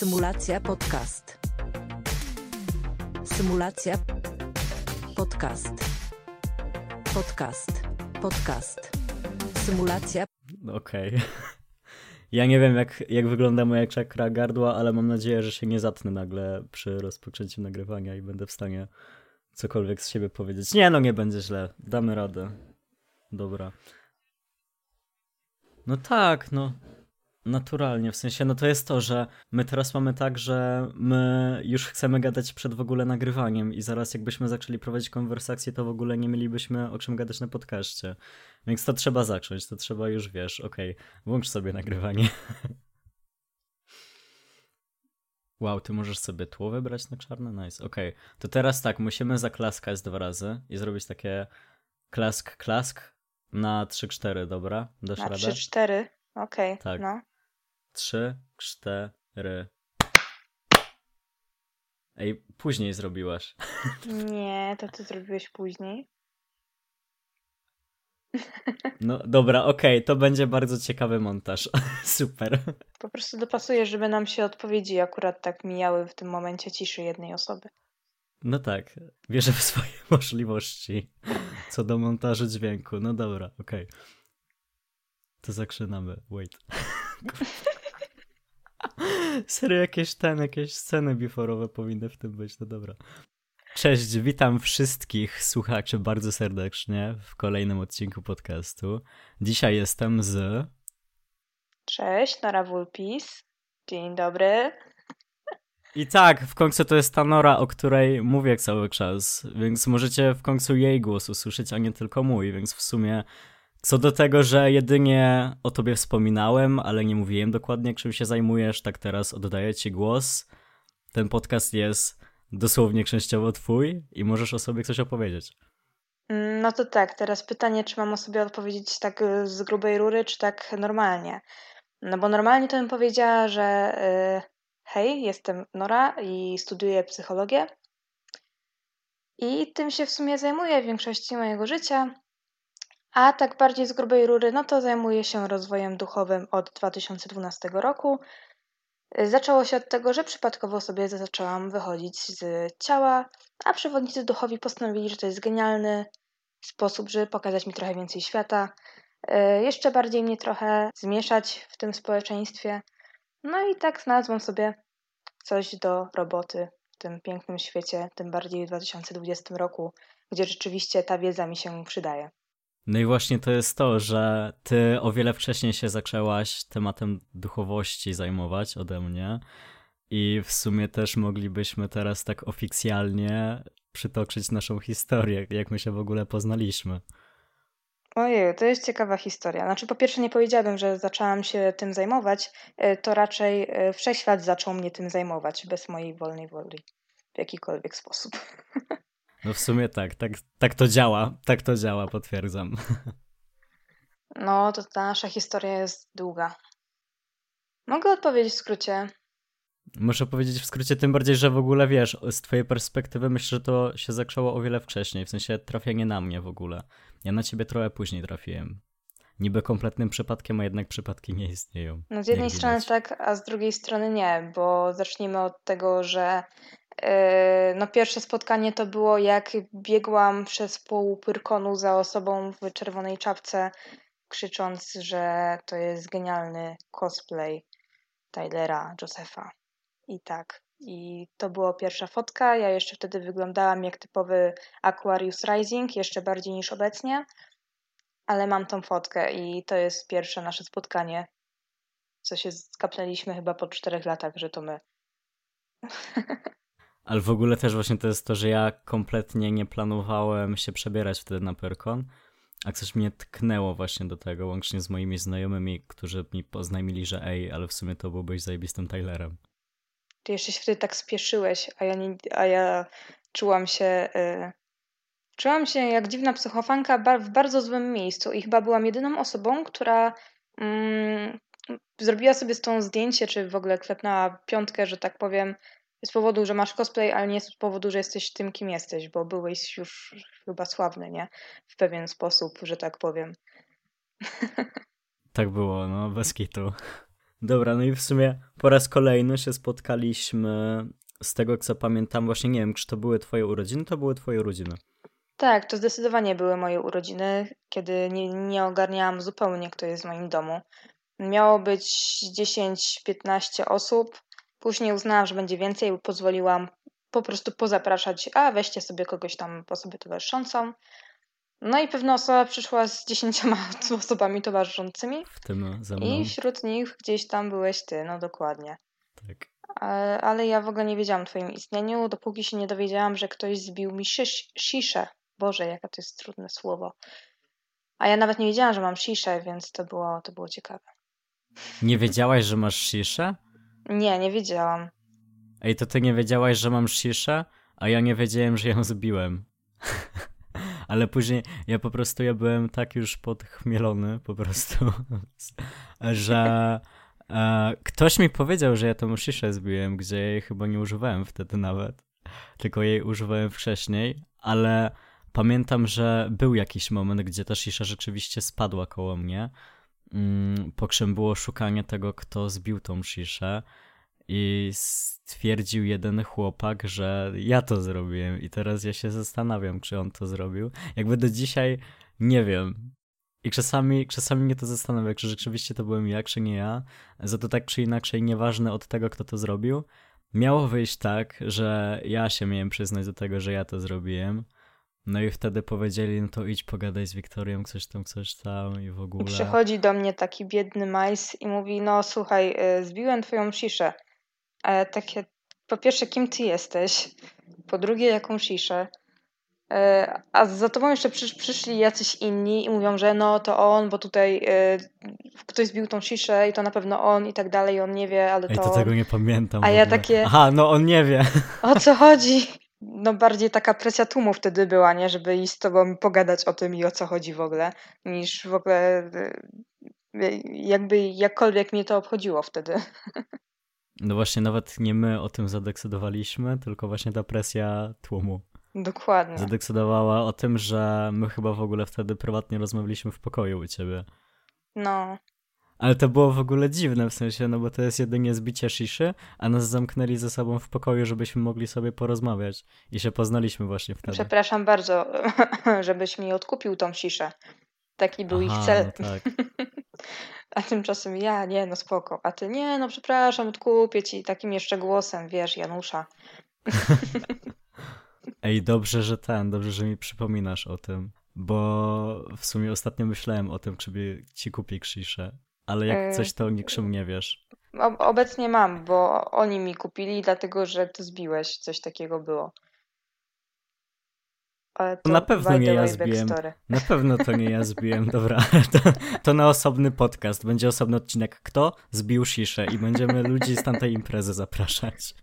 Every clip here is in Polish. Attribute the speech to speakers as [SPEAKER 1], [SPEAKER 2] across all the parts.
[SPEAKER 1] Symulacja podcast. Symulacja podcast. Podcast. Podcast. Symulacja.
[SPEAKER 2] Okej. Ja nie wiem, jak, jak wygląda moja czakra gardła, ale mam nadzieję, że się nie zatnę nagle przy rozpoczęciu nagrywania i będę w stanie cokolwiek z siebie powiedzieć. Nie, no nie będzie źle. Damy radę. Dobra. No tak, no. Naturalnie, w sensie, no to jest to, że my teraz mamy tak, że my już chcemy gadać przed w ogóle nagrywaniem i zaraz jakbyśmy zaczęli prowadzić konwersację, to w ogóle nie mielibyśmy o czym gadać na podcaście. Więc to trzeba zacząć, to trzeba już, wiesz, okej, okay, włącz sobie nagrywanie. Wow, ty możesz sobie tło wybrać na czarne? Nice, okej. Okay. To teraz tak, musimy zaklaskać dwa razy i zrobić takie klask, klask na 3-4, dobra?
[SPEAKER 3] Dasz na 3-4? Okej, okay,
[SPEAKER 2] tak.
[SPEAKER 3] no.
[SPEAKER 2] Trzy, cztery. Ej, później zrobiłaś.
[SPEAKER 3] Nie, to ty zrobiłeś później.
[SPEAKER 2] No dobra, okej, to będzie bardzo ciekawy montaż. Super.
[SPEAKER 3] Po prostu dopasuję, żeby nam się odpowiedzi akurat tak mijały w tym momencie ciszy jednej osoby.
[SPEAKER 2] No tak, wierzę w swoje możliwości co do montażu dźwięku. No dobra, okej. To zaczynamy. Wait. Serio, jakieś ten, jakieś sceny biforowe powinny w tym być, no dobra. Cześć, witam wszystkich słuchaczy bardzo serdecznie w kolejnym odcinku podcastu. Dzisiaj jestem z...
[SPEAKER 3] Cześć, Nora Wulpis. Dzień dobry.
[SPEAKER 2] I tak, w końcu to jest ta Nora, o której mówię cały czas, więc możecie w końcu jej głos usłyszeć, a nie tylko mój, więc w sumie co do tego, że jedynie o tobie wspominałem, ale nie mówiłem dokładnie, czym się zajmujesz, tak teraz oddaję ci głos. Ten podcast jest dosłownie częściowo twój i możesz o sobie coś opowiedzieć.
[SPEAKER 3] Mm, no to tak, teraz pytanie, czy mam o sobie odpowiedzieć tak y, z grubej rury, czy tak normalnie. No bo normalnie to bym powiedziała, że yy, hej, jestem Nora i studiuję psychologię. I tym się w sumie zajmuję w większości mojego życia. A tak bardziej z grubej rury, no to zajmuję się rozwojem duchowym od 2012 roku. Zaczęło się od tego, że przypadkowo sobie zaczęłam wychodzić z ciała, a przewodnicy duchowi postanowili, że to jest genialny sposób, żeby pokazać mi trochę więcej świata, e, jeszcze bardziej mnie trochę zmieszać w tym społeczeństwie. No i tak znalazłam sobie coś do roboty w tym pięknym świecie, tym bardziej w 2020 roku, gdzie rzeczywiście ta wiedza mi się przydaje.
[SPEAKER 2] No i właśnie to jest to, że ty o wiele wcześniej się zaczęłaś tematem duchowości zajmować ode mnie i w sumie też moglibyśmy teraz tak oficjalnie przytoczyć naszą historię, jak my się w ogóle poznaliśmy.
[SPEAKER 3] Ojej, to jest ciekawa historia. Znaczy, po pierwsze, nie powiedziałabym, że zaczęłam się tym zajmować, e, to raczej e, wszechświat zaczął mnie tym zajmować bez mojej wolnej woli w jakikolwiek sposób.
[SPEAKER 2] No w sumie tak, tak, tak to działa, tak to działa, potwierdzam.
[SPEAKER 3] No, to ta nasza historia jest długa. Mogę odpowiedzieć w skrócie.
[SPEAKER 2] Muszę powiedzieć w skrócie, tym bardziej, że w ogóle wiesz, z twojej perspektywy myślę, że to się zaczęło o wiele wcześniej, w sensie trafienie na mnie w ogóle. Ja na ciebie trochę później trafiłem. Niby kompletnym przypadkiem, a jednak przypadki nie istnieją.
[SPEAKER 3] No z jednej strony tak, a z drugiej strony nie, bo zacznijmy od tego, że no pierwsze spotkanie to było jak biegłam przez pół Pyrkonu za osobą w czerwonej czapce, krzycząc, że to jest genialny cosplay Tylera Josepha. I tak. I to była pierwsza fotka. Ja jeszcze wtedy wyglądałam jak typowy Aquarius Rising, jeszcze bardziej niż obecnie. Ale mam tą fotkę i to jest pierwsze nasze spotkanie, co się skapnęliśmy chyba po czterech latach, że to my.
[SPEAKER 2] Ale w ogóle też właśnie to jest to, że ja kompletnie nie planowałem się przebierać wtedy na Perkon, a coś mnie tknęło właśnie do tego, łącznie z moimi znajomymi, którzy mi poznajmili, że ej, ale w sumie to byłbyś zajebistym Tylerem.
[SPEAKER 3] Ty jeszcze się wtedy tak spieszyłeś, a ja, nie, a ja czułam się... Yy... Czułam się jak dziwna psychofanka w bardzo złym miejscu i chyba byłam jedyną osobą, która mm, zrobiła sobie z tą zdjęcie, czy w ogóle klepnęła piątkę, że tak powiem, z powodu, że masz cosplay, ale nie z powodu, że jesteś tym, kim jesteś, bo byłeś już chyba sławny, nie? W pewien sposób, że tak powiem.
[SPEAKER 2] Tak było, no, bez kitu. Dobra, no i w sumie po raz kolejny się spotkaliśmy z tego, co pamiętam. Właśnie nie wiem, czy to były twoje urodziny, to były twoje urodziny.
[SPEAKER 3] Tak, to zdecydowanie były moje urodziny, kiedy nie, nie ogarniałam zupełnie, kto jest w moim domu. Miało być 10-15 osób. Później uznałam, że będzie więcej, pozwoliłam po prostu pozapraszać, a weźcie sobie kogoś tam, osobę towarzyszącą. No i pewna osoba przyszła z dziesięcioma osobami towarzyszącymi.
[SPEAKER 2] W tym ze mną.
[SPEAKER 3] I wśród nich gdzieś tam byłeś ty, no dokładnie.
[SPEAKER 2] Tak.
[SPEAKER 3] Ale, ale ja w ogóle nie wiedziałam o twoim istnieniu, dopóki się nie dowiedziałam, że ktoś zbił mi szysz, sziszę. Boże, jaka to jest trudne słowo. A ja nawet nie wiedziałam, że mam sziszę, więc to było, to było ciekawe.
[SPEAKER 2] Nie wiedziałaś, że masz sziszę?
[SPEAKER 3] Nie, nie wiedziałam.
[SPEAKER 2] Ej, to ty nie wiedziałaś, że mam sziszę, a ja nie wiedziałem, że ją zbiłem. Ale później ja po prostu ja byłem tak już podchmielony po prostu, że e, ktoś mi powiedział, że ja tą sziszę zbiłem, gdzie jej chyba nie używałem wtedy nawet, tylko jej używałem wcześniej, ale pamiętam, że był jakiś moment, gdzie ta szisza rzeczywiście spadła koło mnie, po czym było szukanie tego, kto zbił tą sziszę i stwierdził jeden chłopak, że ja to zrobiłem i teraz ja się zastanawiam, czy on to zrobił. Jakby do dzisiaj nie wiem. I czasami, czasami mnie to zastanawia, czy rzeczywiście to byłem ja, czy nie ja. Za to tak czy inaczej, nieważne od tego, kto to zrobił. Miało wyjść tak, że ja się miałem przyznać do tego, że ja to zrobiłem. No i wtedy powiedzieli, no to idź pogadaj z Wiktorią, coś tam, coś tam i w ogóle.
[SPEAKER 3] I przychodzi do mnie taki biedny majs i mówi, no słuchaj, y, zbiłem twoją sziszę. Ja takie, po pierwsze, kim ty jesteś? Po drugie, jaką sziszę? E, a za tobą jeszcze przysz, przyszli jacyś inni i mówią, że no to on, bo tutaj y, ktoś zbił tą sziszę i to na pewno on i tak dalej, on nie wie, ale to...
[SPEAKER 2] Ej, to tego nie pamiętam.
[SPEAKER 3] A ja takie...
[SPEAKER 2] Aha, no on nie wie.
[SPEAKER 3] O co chodzi? No bardziej taka presja tłumu wtedy była, nie? Żeby iść z tobą pogadać o tym i o co chodzi w ogóle, niż w ogóle jakby jakkolwiek mnie to obchodziło wtedy.
[SPEAKER 2] No właśnie, nawet nie my o tym zadecydowaliśmy, tylko właśnie ta presja tłumu.
[SPEAKER 3] Dokładnie.
[SPEAKER 2] Zadecydowała o tym, że my chyba w ogóle wtedy prywatnie rozmawialiśmy w pokoju u ciebie.
[SPEAKER 3] No.
[SPEAKER 2] Ale to było w ogóle dziwne, w sensie, no bo to jest jedynie zbicie shiszy, a nas zamknęli ze sobą w pokoju, żebyśmy mogli sobie porozmawiać. I się poznaliśmy właśnie wtedy.
[SPEAKER 3] Przepraszam bardzo, żebyś mi odkupił tą shiszę. Taki był
[SPEAKER 2] Aha,
[SPEAKER 3] ich cel.
[SPEAKER 2] No tak.
[SPEAKER 3] A tymczasem ja, nie, no spoko. A ty, nie, no przepraszam, odkupię ci takim jeszcze głosem, wiesz, Janusza.
[SPEAKER 2] Ej, dobrze, że ten, dobrze, że mi przypominasz o tym, bo w sumie ostatnio myślałem o tym, czy by ci kupić krziszę, ale jak
[SPEAKER 3] Yy,
[SPEAKER 2] coś, to niczym nie wiesz.
[SPEAKER 3] Obecnie mam, bo oni mi kupili, dlatego że ty zbiłeś, coś takiego było. Ale to
[SPEAKER 2] na pewno nie ja zbiłem.
[SPEAKER 3] backstory.
[SPEAKER 2] Na pewno to nie ja zbiłem, dobra. To, to na osobny podcast. Będzie osobny odcinek. Kto zbił sziszę i będziemy ludzi z tamtej imprezy zapraszać.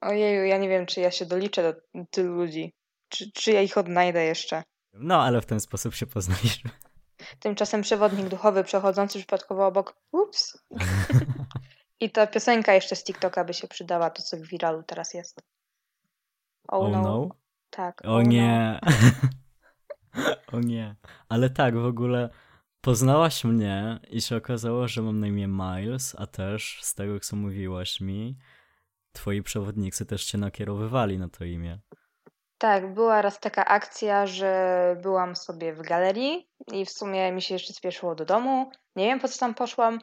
[SPEAKER 3] Ojeju, ja nie wiem, czy ja się doliczę do tylu ludzi. Czy, czy ja ich odnajdę jeszcze.
[SPEAKER 2] No, ale w ten sposób się poznaliśmy.
[SPEAKER 3] Tymczasem przewodnik duchowy przechodzący przypadkowo obok. Ups. I ta piosenka jeszcze z TikToka by się przydała, to co w viralu teraz jest.
[SPEAKER 2] Oh no?
[SPEAKER 3] Tak.
[SPEAKER 2] O nie. O nie. Ale tak, w ogóle poznałaś mnie i się okazało, że mam na imię Miles, a też z tego, co mówiłaś mi, twoi przewodnicy też cię nakierowywali na to imię.
[SPEAKER 3] Tak, była raz taka akcja, że byłam sobie w galerii i w sumie mi się jeszcze spieszyło do domu. Nie wiem po co tam poszłam.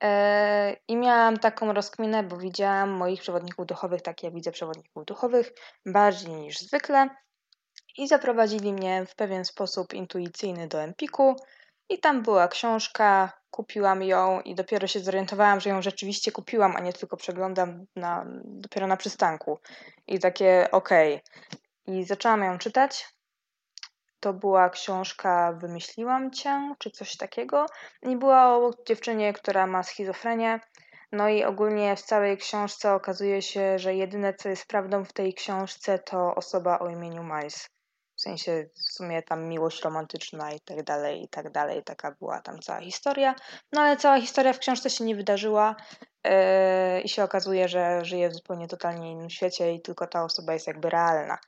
[SPEAKER 3] Eee, I miałam taką rozkminę, bo widziałam moich przewodników duchowych, tak jak widzę przewodników duchowych, bardziej niż zwykle. I zaprowadzili mnie w pewien sposób intuicyjny do Empiku. I tam była książka, kupiłam ją i dopiero się zorientowałam, że ją rzeczywiście kupiłam, a nie tylko przeglądam na, dopiero na przystanku. I takie okej. I zaczęłam ją czytać. To była książka Wymyśliłam cię, czy coś takiego. I była o dziewczynie, która ma schizofrenię. No i ogólnie w całej książce okazuje się, że jedyne co jest prawdą w tej książce to osoba o imieniu Miles. W sensie w sumie tam miłość romantyczna i tak dalej, i tak dalej. Taka była tam cała historia. No ale cała historia w książce się nie wydarzyła yy, i się okazuje, że żyje w zupełnie totalnie innym świecie i tylko ta osoba jest jakby realna.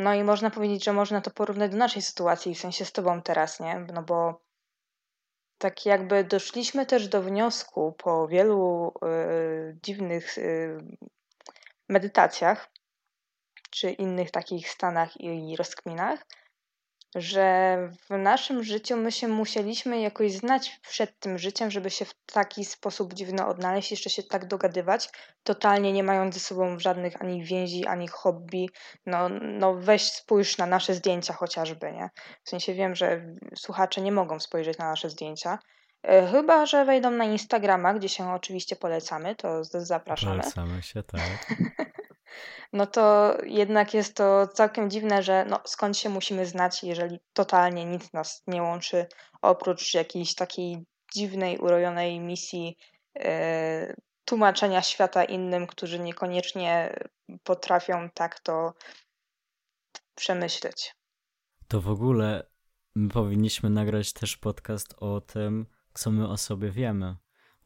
[SPEAKER 3] No i można powiedzieć, że można to porównać do naszej sytuacji, w sensie z tobą teraz, nie? No bo tak jakby doszliśmy też do wniosku po wielu y, dziwnych y, medytacjach, czy innych takich stanach i rozkminach, że w naszym życiu my się musieliśmy jakoś znać przed tym życiem, żeby się w taki sposób dziwno odnaleźć, jeszcze się tak dogadywać, totalnie nie mając ze sobą żadnych ani więzi, ani hobby. No, no weź spójrz na nasze zdjęcia chociażby, nie? W sensie wiem, że słuchacze nie mogą spojrzeć na nasze zdjęcia, e, Chyba, że wejdą na Instagrama, gdzie się oczywiście polecamy, to zapraszamy.
[SPEAKER 2] Polecamy się, tak.
[SPEAKER 3] no to jednak jest to całkiem dziwne, że no, skąd się musimy znać, jeżeli totalnie nic nas nie łączy, oprócz jakiejś takiej dziwnej, urojonej misji e, tłumaczenia świata innym, którzy niekoniecznie potrafią tak to przemyśleć.
[SPEAKER 2] To w ogóle my powinniśmy nagrać też podcast o tym, co my o sobie wiemy.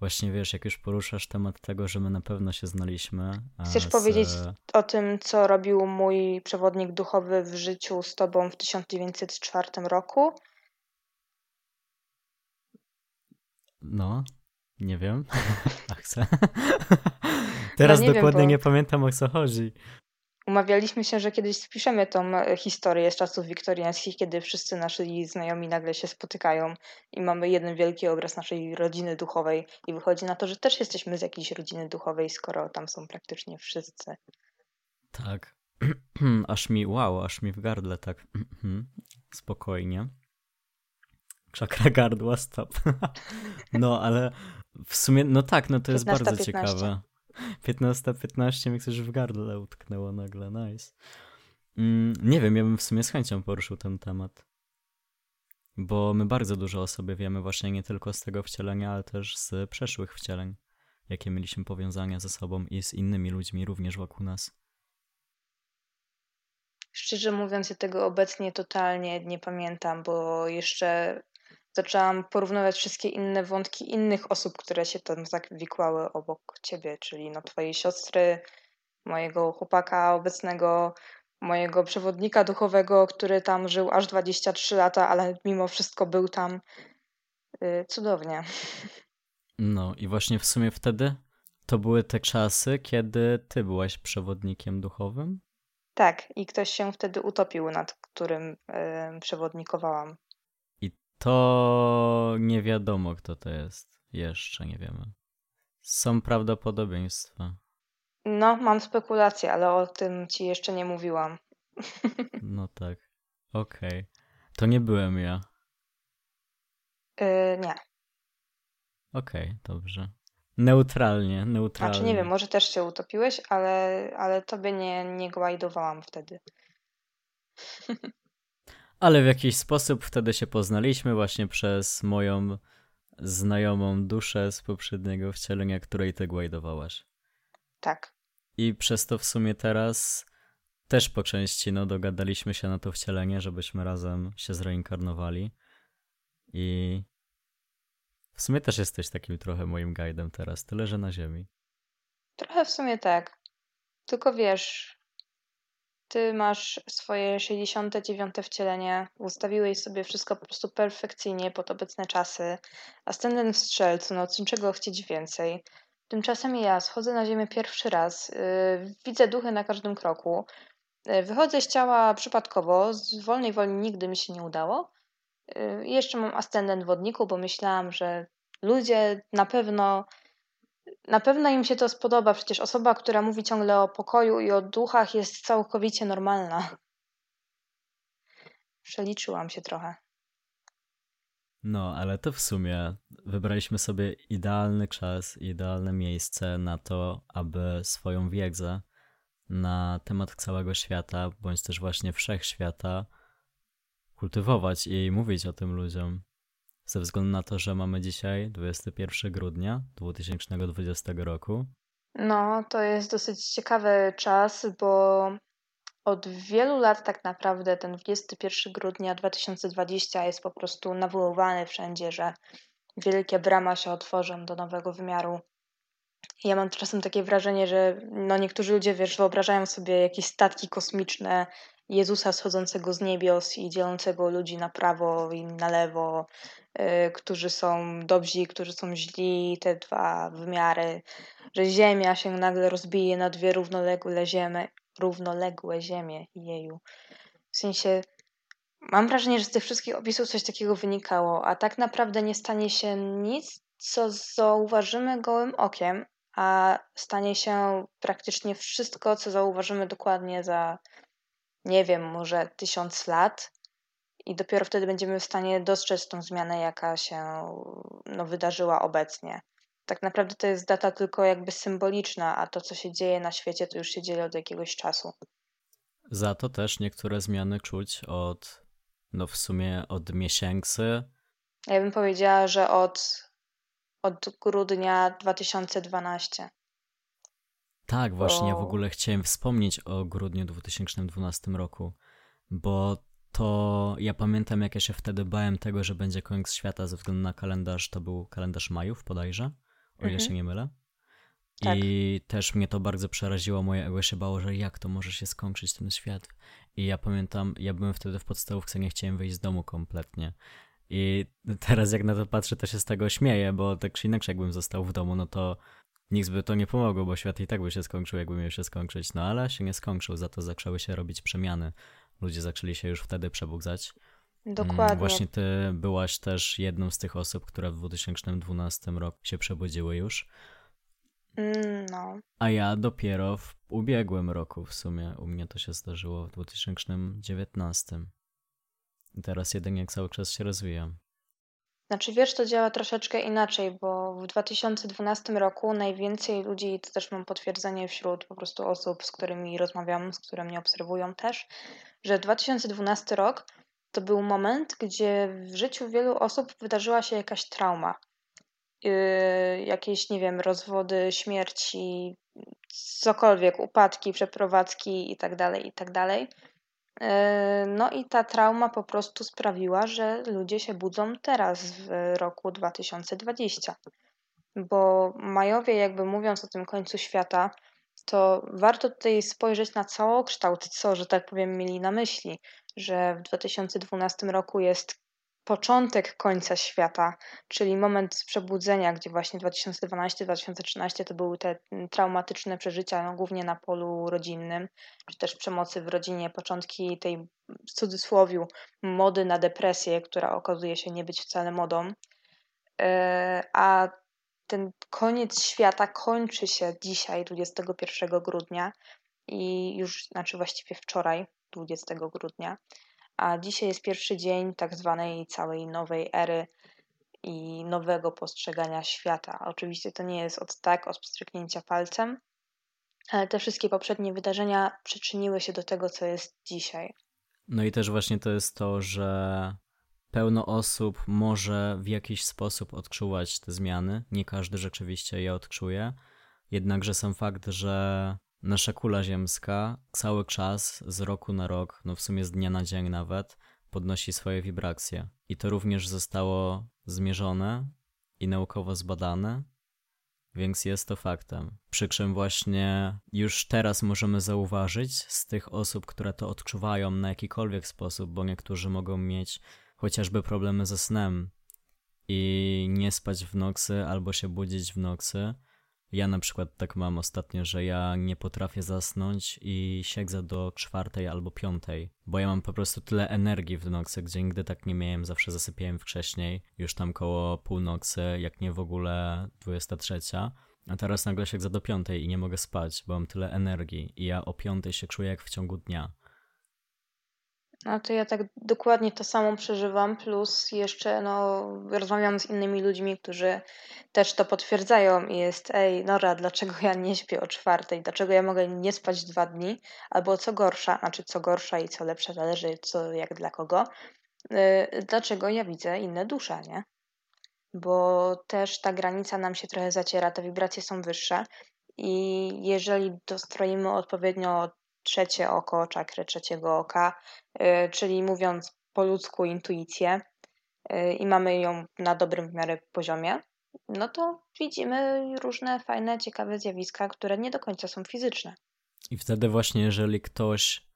[SPEAKER 2] Właśnie wiesz, jak już poruszasz temat tego, że my na pewno się znaliśmy.
[SPEAKER 3] Chcesz z... powiedzieć o tym, co robił mój przewodnik duchowy w życiu z tobą w 1904 roku?
[SPEAKER 2] No, nie wiem. A chcę. Teraz no nie dokładnie wiem, bo... nie pamiętam o co chodzi.
[SPEAKER 3] Umawialiśmy się, że kiedyś spiszemy tą e, historię z czasów wiktoriańskich, kiedy wszyscy nasi znajomi nagle się spotykają i mamy jeden wielki obraz naszej rodziny duchowej i wychodzi na to, że też jesteśmy z jakiejś rodziny duchowej, skoro tam są praktycznie wszyscy.
[SPEAKER 2] Tak. aż mi, wow, aż mi w gardle tak spokojnie. Czakra gardła, stop. no, ale w sumie, no tak, no to jest bardzo 15. ciekawe. 15-15 mi coś w gardle utknęło nagle, nice. Mm, nie wiem, ja bym w sumie z chęcią poruszył ten temat. Bo my bardzo dużo o sobie wiemy właśnie nie tylko z tego wcielenia, ale też z przeszłych wcieleń, jakie mieliśmy powiązania ze sobą i z innymi ludźmi również wokół nas.
[SPEAKER 3] Szczerze mówiąc, ja tego obecnie totalnie nie pamiętam, bo jeszcze zaczęłam porównywać wszystkie inne wątki innych osób, które się tam zawikłały obok ciebie, czyli no twojej siostry, mojego chłopaka obecnego, mojego przewodnika duchowego, który tam żył aż 23 lata, ale mimo wszystko był tam. Yy, cudownie.
[SPEAKER 2] No i właśnie w sumie wtedy to były te czasy, kiedy ty byłaś przewodnikiem duchowym?
[SPEAKER 3] Tak, i ktoś się wtedy utopił, nad którym yy, przewodnikowałam.
[SPEAKER 2] To nie wiadomo, kto to jest. Jeszcze nie wiemy. Są prawdopodobieństwa.
[SPEAKER 3] No, mam spekulacje, ale o tym ci jeszcze nie mówiłam.
[SPEAKER 2] No tak. Okej. Okay. To nie byłem ja.
[SPEAKER 3] Yy, nie.
[SPEAKER 2] Okej, okay, dobrze. Neutralnie, neutralnie.
[SPEAKER 3] Znaczy nie wiem, może też się utopiłeś, ale, ale tobie nie, nie głajdowałam wtedy.
[SPEAKER 2] ale w jakiś sposób wtedy się poznaliśmy właśnie przez moją znajomą duszę z poprzedniego wcielenia, której ty głajdowałaś.
[SPEAKER 3] Tak.
[SPEAKER 2] I przez to w sumie teraz też po części no, dogadaliśmy się na to wcielenie, żebyśmy razem się zreinkarnowali. I w sumie też jesteś takim trochę moim guidem teraz, tyle że na ziemi.
[SPEAKER 3] Trochę w sumie tak. Tylko wiesz, ty masz swoje 69. wcielenie, ustawiłeś sobie wszystko po prostu perfekcyjnie pod obecne czasy. Ascendent w strzelcu, no czego chcieć więcej. Tymczasem ja schodzę na ziemię pierwszy raz, yy, widzę duchy na każdym kroku. Yy, wychodzę z ciała przypadkowo, z wolnej woli nigdy mi się nie udało. Yy, jeszcze mam ascendent wodniku, bo myślałam, że ludzie na pewno na pewno im się to spodoba, przecież osoba, która mówi ciągle o pokoju i o duchach jest całkowicie normalna. Przeliczyłam się trochę.
[SPEAKER 2] No, ale to w sumie wybraliśmy sobie idealny czas, idealne miejsce na to, aby swoją wiedzę na temat całego świata, bądź też właśnie wszechświata kultywować i mówić o tym ludziom ze względu na to, że mamy dzisiaj 21 grudnia 2020 roku.
[SPEAKER 3] No, to jest dosyć ciekawy czas, bo od wielu lat tak naprawdę ten 21 grudnia 2020 jest po prostu nawoływany wszędzie, że wielkie brama się otworzą do nowego wymiaru. Ja mam czasem takie wrażenie, że no niektórzy ludzie, wiesz, wyobrażają sobie jakieś statki kosmiczne Jezusa schodzącego z niebios i dzielącego ludzi na prawo i na lewo, y, którzy są dobrzy, którzy są źli, te dwa wymiary, że Ziemia się nagle rozbije na dwie równoległe ziemie, równoległe ziemie, jeju. W sensie mam wrażenie, że z tych wszystkich opisów coś takiego wynikało, a tak naprawdę nie stanie się nic, co zauważymy gołym okiem, a stanie się praktycznie wszystko, co zauważymy dokładnie za, nie wiem, może tysiąc lat. I dopiero wtedy będziemy w stanie dostrzec tą zmianę, jaka się no, wydarzyła obecnie. Tak naprawdę to jest data tylko jakby symboliczna, a to, co się dzieje na świecie, to już się dzieje od jakiegoś czasu.
[SPEAKER 2] Za to też niektóre zmiany czuć od, no w sumie od miesięcy.
[SPEAKER 3] Ja bym powiedziała, że od od grudnia 2012.
[SPEAKER 2] Tak, właśnie, ja w ogóle chciałem wspomnieć o grudniu 2012 roku, bo to ja pamiętam, jak ja się wtedy bałem tego, że będzie koniec świata ze względu na kalendarz, to był kalendarz majów bodajże, o ile mhm. się nie mylę. Tak. I też mnie to bardzo przeraziło, moje ego się bało, że jak to może się skończyć ten świat. I ja pamiętam, ja byłem wtedy w podstawówce, nie chciałem wyjść z domu kompletnie. I teraz jak na to patrzę, to się z tego śmieję, bo tak czy inaczej jakbym został w domu, no to nic by to nie pomogło, bo świat i tak by się skończył, jakby miał się skończyć. No ale się nie skończył, za to zaczęły się robić przemiany. Ludzie zaczęli się już wtedy przebudzać.
[SPEAKER 3] Mm, Dokładnie.
[SPEAKER 2] Właśnie ty byłaś też jedną z tych osób, które w 2012 roku się przebudziły już.
[SPEAKER 3] Mm, no.
[SPEAKER 2] A ja dopiero w ubiegłym roku w sumie. U mnie to się zdarzyło w 2019. I teraz jedynie cały czas się rozwijam.
[SPEAKER 3] Znaczy wiesz, to działa troszeczkę inaczej, bo w 2012 roku najwięcej ludzi, to też mam potwierdzenie wśród po prostu osób, z którymi rozmawiam, z którymi mnie obserwują też, że 2012 rok to był moment, gdzie w życiu wielu osób wydarzyła się jakaś trauma. Yy, jakieś, nie wiem, rozwody, śmierci, cokolwiek, upadki, przeprowadzki itd., tak itd. E, no i ta trauma po prostu sprawiła, że ludzie się budzą teraz w roku 2020. Bo Majowie, jakby mówiąc o tym końcu świata, to warto tutaj spojrzeć na całokształt, co, że tak powiem, mieli na myśli, że w 2012 roku jest początek końca świata, czyli moment przebudzenia, gdzie właśnie 2012-2013 to były te mm, traumatyczne przeżycia, no, głównie na polu rodzinnym, czy też przemocy w rodzinie, początki tej w cudzysłowiu mody na depresję, która okazuje się nie być wcale modą. E, a ten koniec świata kończy się dzisiaj, 21 grudnia, i już, znaczy właściwie wczoraj, 20 grudnia a dzisiaj jest pierwszy dzień tak zwanej całej nowej ery i nowego postrzegania świata. Oczywiście to nie jest od tak, od pstryknięcia palcem, ale te wszystkie poprzednie wydarzenia przyczyniły się do tego, co jest dzisiaj.
[SPEAKER 2] No i też właśnie to jest to, że pełno osób może w jakiś sposób odczuwać te zmiany. Nie każdy rzeczywiście je odczuje. Jednakże sam fakt, że nasza kula ziemska cały czas, z roku na rok, no w sumie z dnia na dzień nawet, podnosi swoje wibracje. I to również zostało zmierzone i naukowo zbadane, więc jest to faktem. Przy czym właśnie już teraz możemy zauważyć z tych osób, które to odczuwają na jakikolwiek sposób, bo niektórzy mogą mieć chociażby problemy ze snem i nie spać w nocy albo się budzić w nocy, ja na przykład tak mam ostatnio, że ja nie potrafię zasnąć i siedzę do czwartej albo piątej, bo ja mam po prostu tyle energii w nocy, gdzie nigdy tak nie miałem, zawsze zasypiałem wcześniej, już tam koło północy, jak nie w ogóle 23. A teraz nagle siedzę do piątej i nie mogę spać, bo mam tyle energii i ja o piątej się czuję jak w ciągu dnia.
[SPEAKER 3] No to ja tak dokładnie to samo przeżywam, plus jeszcze no, rozmawiam z innymi ludźmi, którzy też to potwierdzają i jest, ej Nora, dlaczego ja nie śpię o czwartej, dlaczego ja mogę nie spać dwa dni, albo co gorsza, znaczy co gorsza i co lepsza, zależy co jak dla kogo, yy, dlaczego ja widzę inne dusze, nie? Bo też ta granica nam się trochę zaciera, te wibracje są wyższe i jeżeli dostroimy odpowiednio trzecie oko, czakrę trzeciego oka, y, czyli mówiąc po ludzku intuicję y, i mamy ją na dobrym w miarę poziomie, no to widzimy różne fajne, ciekawe zjawiska, które nie do końca są fizyczne.
[SPEAKER 2] I wtedy właśnie, jeżeli ktoś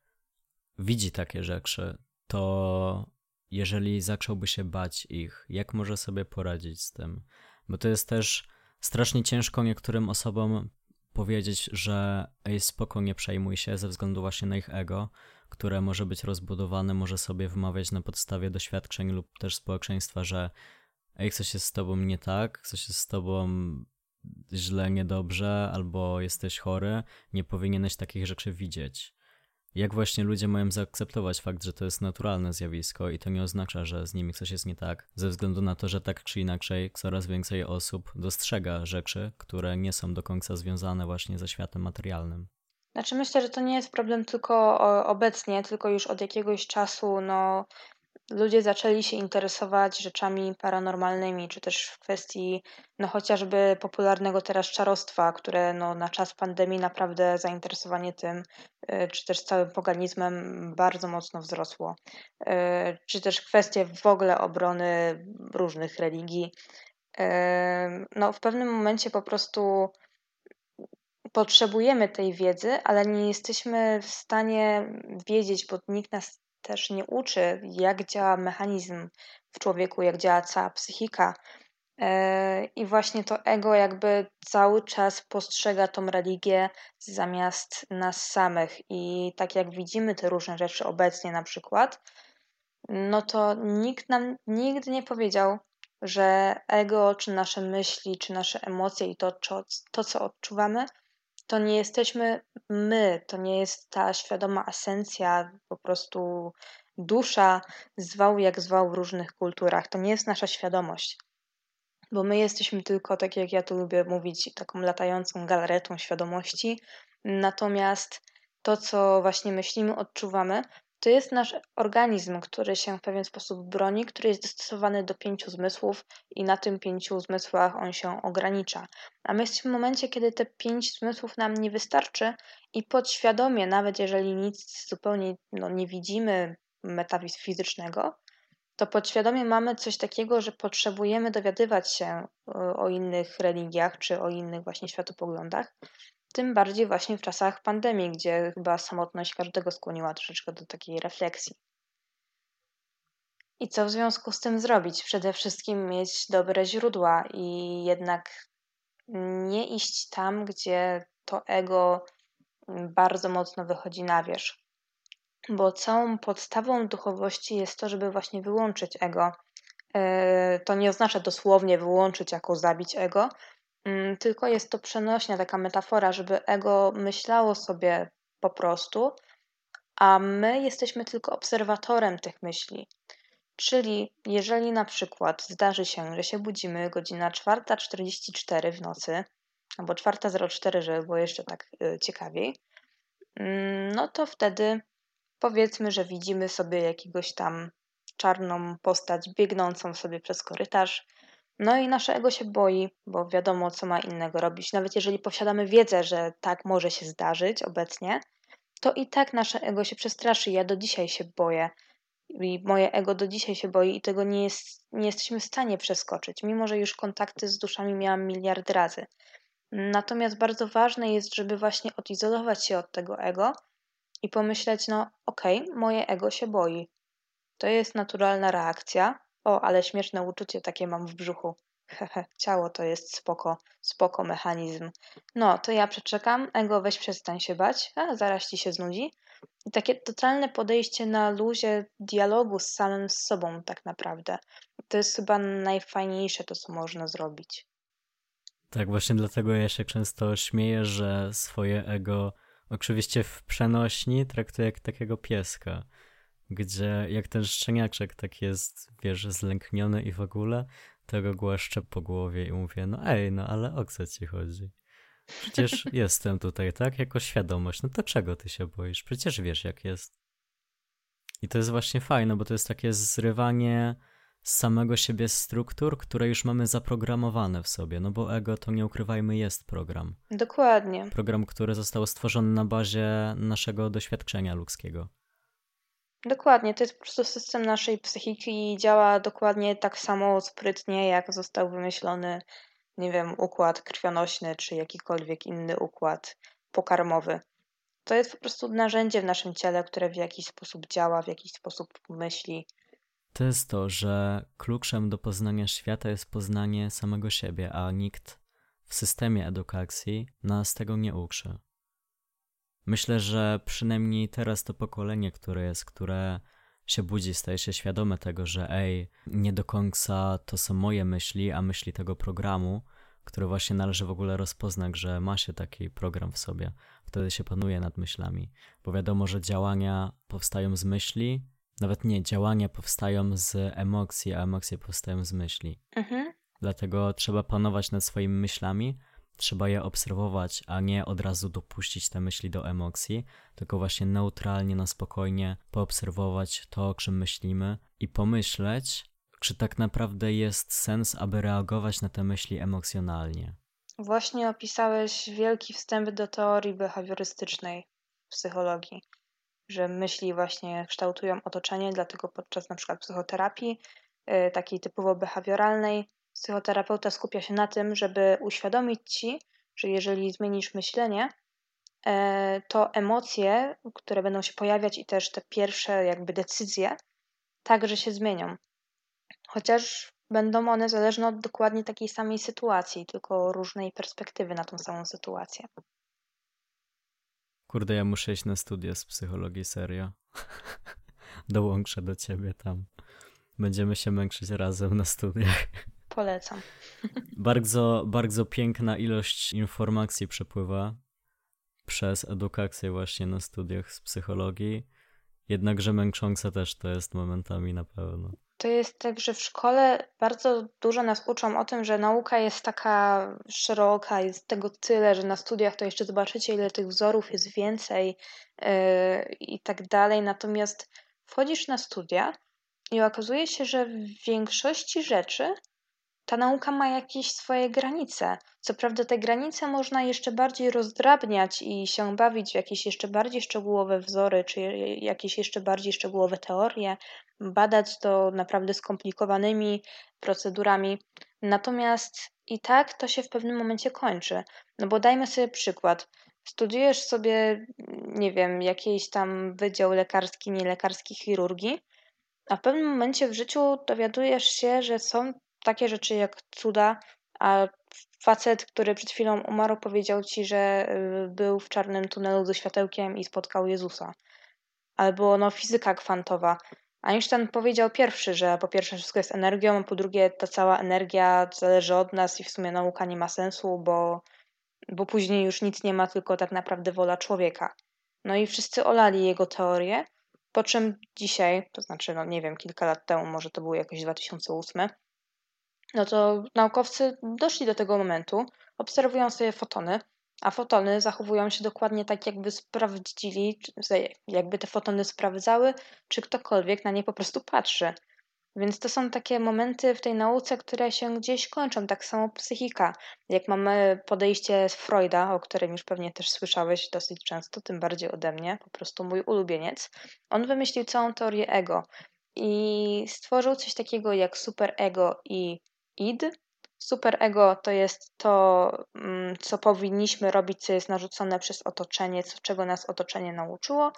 [SPEAKER 2] widzi takie rzeczy, to jeżeli zacząłby się bać ich, jak może sobie poradzić z tym? Bo to jest też strasznie ciężko niektórym osobom powiedzieć, że ej, spoko, nie przejmuj się ze względu właśnie na ich ego, które może być rozbudowane, może sobie wymawiać na podstawie doświadczeń lub też społeczeństwa, że ej, coś jest z tobą nie tak, coś jest z tobą źle, niedobrze, albo jesteś chory, nie powinieneś takich rzeczy widzieć. Jak właśnie ludzie mają zaakceptować fakt, że to jest naturalne zjawisko i to nie oznacza, że z nimi coś jest nie tak, ze względu na to, że tak czy inaczej coraz więcej osób dostrzega rzeczy, które nie są do końca związane właśnie ze światem materialnym.
[SPEAKER 3] Znaczy myślę, że to nie jest problem tylko obecnie, tylko już od jakiegoś czasu, no ludzie zaczęli się interesować rzeczami paranormalnymi, czy też w kwestii no chociażby popularnego teraz czarostwa, które no, na czas pandemii naprawdę zainteresowanie tym, y, czy też całym poganizmem bardzo mocno wzrosło. Y, czy też kwestie w ogóle obrony różnych religii. Y, no w pewnym momencie po prostu potrzebujemy tej wiedzy, ale nie jesteśmy w stanie wiedzieć, bo nikt nas też nie uczy, jak działa mechanizm w człowieku, jak działa cała psychika. E, I właśnie to ego jakby cały czas postrzega tą religię zamiast nas samych. I tak jak widzimy te różne rzeczy obecnie na przykład, no to nikt nam nigdy nie powiedział, że ego, czy nasze myśli, czy nasze emocje i to, to co odczuwamy, to nie jesteśmy my, to nie jest ta świadoma esencja, po prostu dusza, zwał jak zwał w różnych kulturach. To nie jest nasza świadomość. Bo my jesteśmy tylko, tak jak ja tu lubię mówić, taką latającą galaretą świadomości. Natomiast to, co właśnie myślimy, odczuwamy, to jest nasz organizm, który się w pewien sposób broni, który jest dostosowany do pięciu zmysłów i na tym pięciu zmysłach on się ogranicza. A my jesteśmy w momencie, kiedy te pięć zmysłów nam nie wystarczy i podświadomie, nawet jeżeli nic zupełnie no, nie widzimy metafizycznego, to podświadomie mamy coś takiego, że potrzebujemy dowiadywać się o innych religiach czy o innych właśnie światopoglądach, tym bardziej właśnie w czasach pandemii, gdzie chyba samotność każdego skłoniła troszeczkę do takiej refleksji. I co w związku z tym zrobić? Przede wszystkim mieć dobre źródła i jednak nie iść tam, gdzie to ego bardzo mocno wychodzi na wierzch. Bo całą podstawą duchowości jest to, żeby właśnie wyłączyć ego. E, to nie oznacza dosłownie wyłączyć jako zabić ego, tylko jest to przenośnia, taka metafora, żeby ego myślało sobie po prostu, a my jesteśmy tylko obserwatorem tych myśli. Czyli jeżeli na przykład zdarzy się, że się budzimy godzina 4.44 w nocy, albo 4.04, żeby było jeszcze tak y, ciekawiej, mm, no to wtedy powiedzmy, że widzimy sobie jakiegoś tam czarną postać biegnącą sobie przez korytarz, no i nasze ego się boi, bo wiadomo, co ma innego robić. Nawet jeżeli posiadamy wiedzę, że tak może się zdarzyć obecnie, to i tak nasze ego się przestraszy. Ja do dzisiaj się boję. I moje ego do dzisiaj się boi i tego nie, jest, nie jesteśmy w stanie przeskoczyć, mimo że już kontakty z duszami miałam miliard razy. Natomiast bardzo ważne jest, żeby właśnie odizolować się od tego ego i pomyśleć, no okej, okay, moje ego się boi. To jest naturalna reakcja, o, ale śmieszne uczucie takie mam w brzuchu. Hehe, ciało to jest spoko, spoko mechanizm. No, to ja przeczekam, ego weź przestań się bać, a zaraz ci się znudzi. I takie totalne podejście na luzie dialogu z samym z sobą tak naprawdę. To jest chyba najfajniejsze to, co można zrobić.
[SPEAKER 2] Tak, właśnie dlatego ja się często śmieję, że swoje ego oczywiście w przenośni traktuję jak takiego pieska gdzie jak ten szczeniaczek tak jest, wiesz, zlękniony i w ogóle, to go głaszczę po głowie i mówię, no ej, no ale o co ci chodzi? Przecież jestem tutaj, tak? Jako świadomość. No to czego ty się boisz? Przecież wiesz, jak jest. I to jest właśnie fajne, bo to jest takie zrywanie samego siebie struktur, które już mamy zaprogramowane w sobie, no bo ego, to nie ukrywajmy, jest program.
[SPEAKER 3] Dokładnie.
[SPEAKER 2] Program, który został stworzony na bazie naszego doświadczenia ludzkiego.
[SPEAKER 3] Dokładnie, to jest po prostu system naszej psychiki i działa dokładnie tak samo sprytnie, jak został wymyślony, nie wiem, układ krwionośny czy jakikolwiek inny układ pokarmowy. To jest po prostu narzędzie w naszym ciele, które w jakiś sposób działa, w jakiś sposób myśli.
[SPEAKER 2] To jest to, że kluczem do poznania świata jest poznanie samego siebie, a nikt w systemie edukacji nas tego nie uczy. Myślę, że przynajmniej teraz to pokolenie, które jest, które się budzi, staje się świadome tego, że ej, nie do końca to są moje myśli, a myśli tego programu, który właśnie należy w ogóle rozpoznać, że ma się taki program w sobie. Wtedy się panuje nad myślami, bo wiadomo, że działania powstają z myśli, nawet nie, działania powstają z emocji, a emocje powstają z myśli.
[SPEAKER 3] Mhm.
[SPEAKER 2] Dlatego trzeba panować nad swoimi myślami, trzeba je obserwować, a nie od razu dopuścić te myśli do emocji, tylko właśnie neutralnie, na spokojnie poobserwować to, o czym myślimy i pomyśleć, czy tak naprawdę jest sens, aby reagować na te myśli emocjonalnie.
[SPEAKER 3] Właśnie opisałeś wielki wstęp do teorii behawiorystycznej psychologii, że myśli właśnie kształtują otoczenie, dlatego podczas na przykład psychoterapii, y, takiej typowo behawioralnej, psychoterapeuta skupia się na tym, żeby uświadomić ci, że jeżeli zmienisz myślenie, e, to emocje, które będą się pojawiać i też te pierwsze jakby decyzje także się zmienią. Chociaż będą one zależne od dokładnie takiej samej sytuacji, tylko różnej perspektywy na tą samą sytuację.
[SPEAKER 2] Kurde, ja muszę iść na studia z psychologii, serio. Dołączę do ciebie tam. Będziemy się męczyć razem na studiach.
[SPEAKER 3] Polecam.
[SPEAKER 2] Bardzo, bardzo piękna ilość informacji przepływa przez edukację właśnie na studiach z psychologii. Jednakże męczące też to jest momentami na pewno.
[SPEAKER 3] To jest tak, że w szkole bardzo dużo nas uczą o tym, że nauka jest taka szeroka, jest tego tyle, że na studiach to jeszcze zobaczycie, ile tych wzorów jest więcej yy, i tak dalej. Natomiast wchodzisz na studia i okazuje się, że w większości rzeczy ta nauka ma jakieś swoje granice. Co prawda, te granice można jeszcze bardziej rozdrabniać i się bawić w jakieś jeszcze bardziej szczegółowe wzory, czy jakieś jeszcze bardziej szczegółowe teorie, badać to naprawdę skomplikowanymi procedurami. Natomiast i tak to się w pewnym momencie kończy. No bo dajmy sobie przykład. Studiujesz sobie, nie wiem, jakiś tam wydział lekarski, nielekarski chirurgii, a w pewnym momencie w życiu dowiadujesz się, że są takie rzeczy jak cuda, a facet, który przed chwilą umarł, powiedział ci, że y, był w czarnym tunelu ze światełkiem i spotkał Jezusa. Albo no, fizyka kwantowa. Einstein powiedział pierwszy, że po pierwsze wszystko jest energią, po drugie ta cała energia zależy od nas i w sumie nauka nie ma sensu, bo, bo później już nic nie ma, tylko tak naprawdę wola człowieka. No i wszyscy olali jego teorię, po czym dzisiaj, to znaczy, no nie wiem, kilka lat temu, może to było jakoś 2008, no to naukowcy doszli do tego momentu, obserwują sobie fotony, a fotony zachowują się dokładnie tak, jakby sprawdzili, jakby te fotony sprawdzały, czy ktokolwiek na nie po prostu patrzy. Więc to są takie momenty w tej nauce, które się gdzieś kończą, tak samo psychika. Jak mamy podejście z Freuda, o którym już pewnie też słyszałeś dosyć często, tym bardziej ode mnie, po prostu mój ulubieniec, on wymyślił całą teorię ego i stworzył coś takiego jak superego i id. Superego to jest to, mm, co powinniśmy robić, co jest narzucone przez otoczenie, co, czego nas otoczenie nauczyło,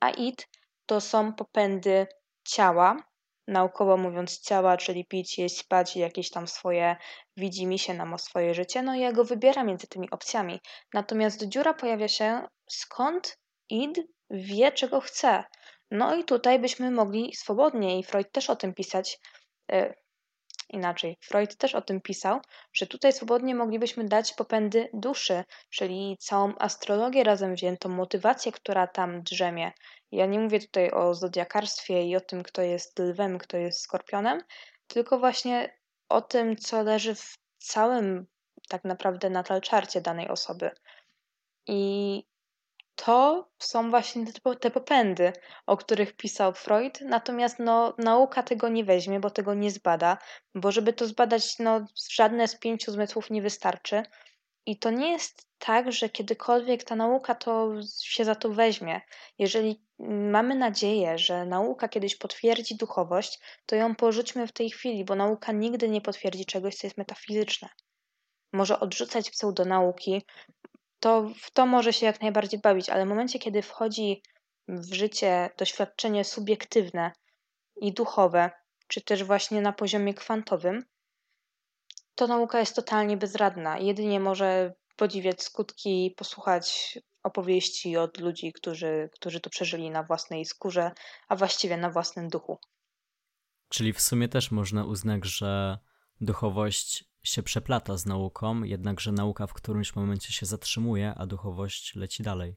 [SPEAKER 3] a id to są popędy ciała, naukowo mówiąc ciała, czyli pić, jeść, spać i jakieś tam swoje widzi mi się nam o swoje życie, no i ja go wybieram między tymi opcjami. Natomiast dziura pojawia się skąd id wie, czego chce. No i tutaj byśmy mogli swobodnie, i Freud też o tym pisać, y, Inaczej, Freud też o tym pisał, że tutaj swobodnie moglibyśmy dać popędy duszy, czyli całą astrologię razem wziętą, motywację, która tam drzemie. Ja nie mówię tutaj o zodiakarstwie i o tym, kto jest lwem, kto jest skorpionem, tylko właśnie o tym, co leży w całym tak naprawdę natalczarcie danej osoby. I to są właśnie te popędy, o których pisał Freud, natomiast no, nauka tego nie weźmie, bo tego nie zbada, bo żeby to zbadać, no, żadne z pięciu zmysłów nie wystarczy. I to nie jest tak, że kiedykolwiek ta nauka to się za to weźmie. Jeżeli mamy nadzieję, że nauka kiedyś potwierdzi duchowość, to ją porzućmy w tej chwili, bo nauka nigdy nie potwierdzi czegoś, co jest metafizyczne. Może odrzucać pseudonauki, to w to może się jak najbardziej bawić, ale w momencie, kiedy wchodzi w życie doświadczenie subiektywne i duchowe, czy też właśnie na poziomie kwantowym, to nauka jest totalnie bezradna. Jedynie może podziwiać skutki, posłuchać opowieści od ludzi, którzy, którzy to przeżyli na własnej skórze, a właściwie na własnym duchu.
[SPEAKER 2] Czyli w sumie też można uznać, że duchowość się przeplata z nauką, jednakże nauka w którymś momencie się zatrzymuje, a duchowość leci dalej.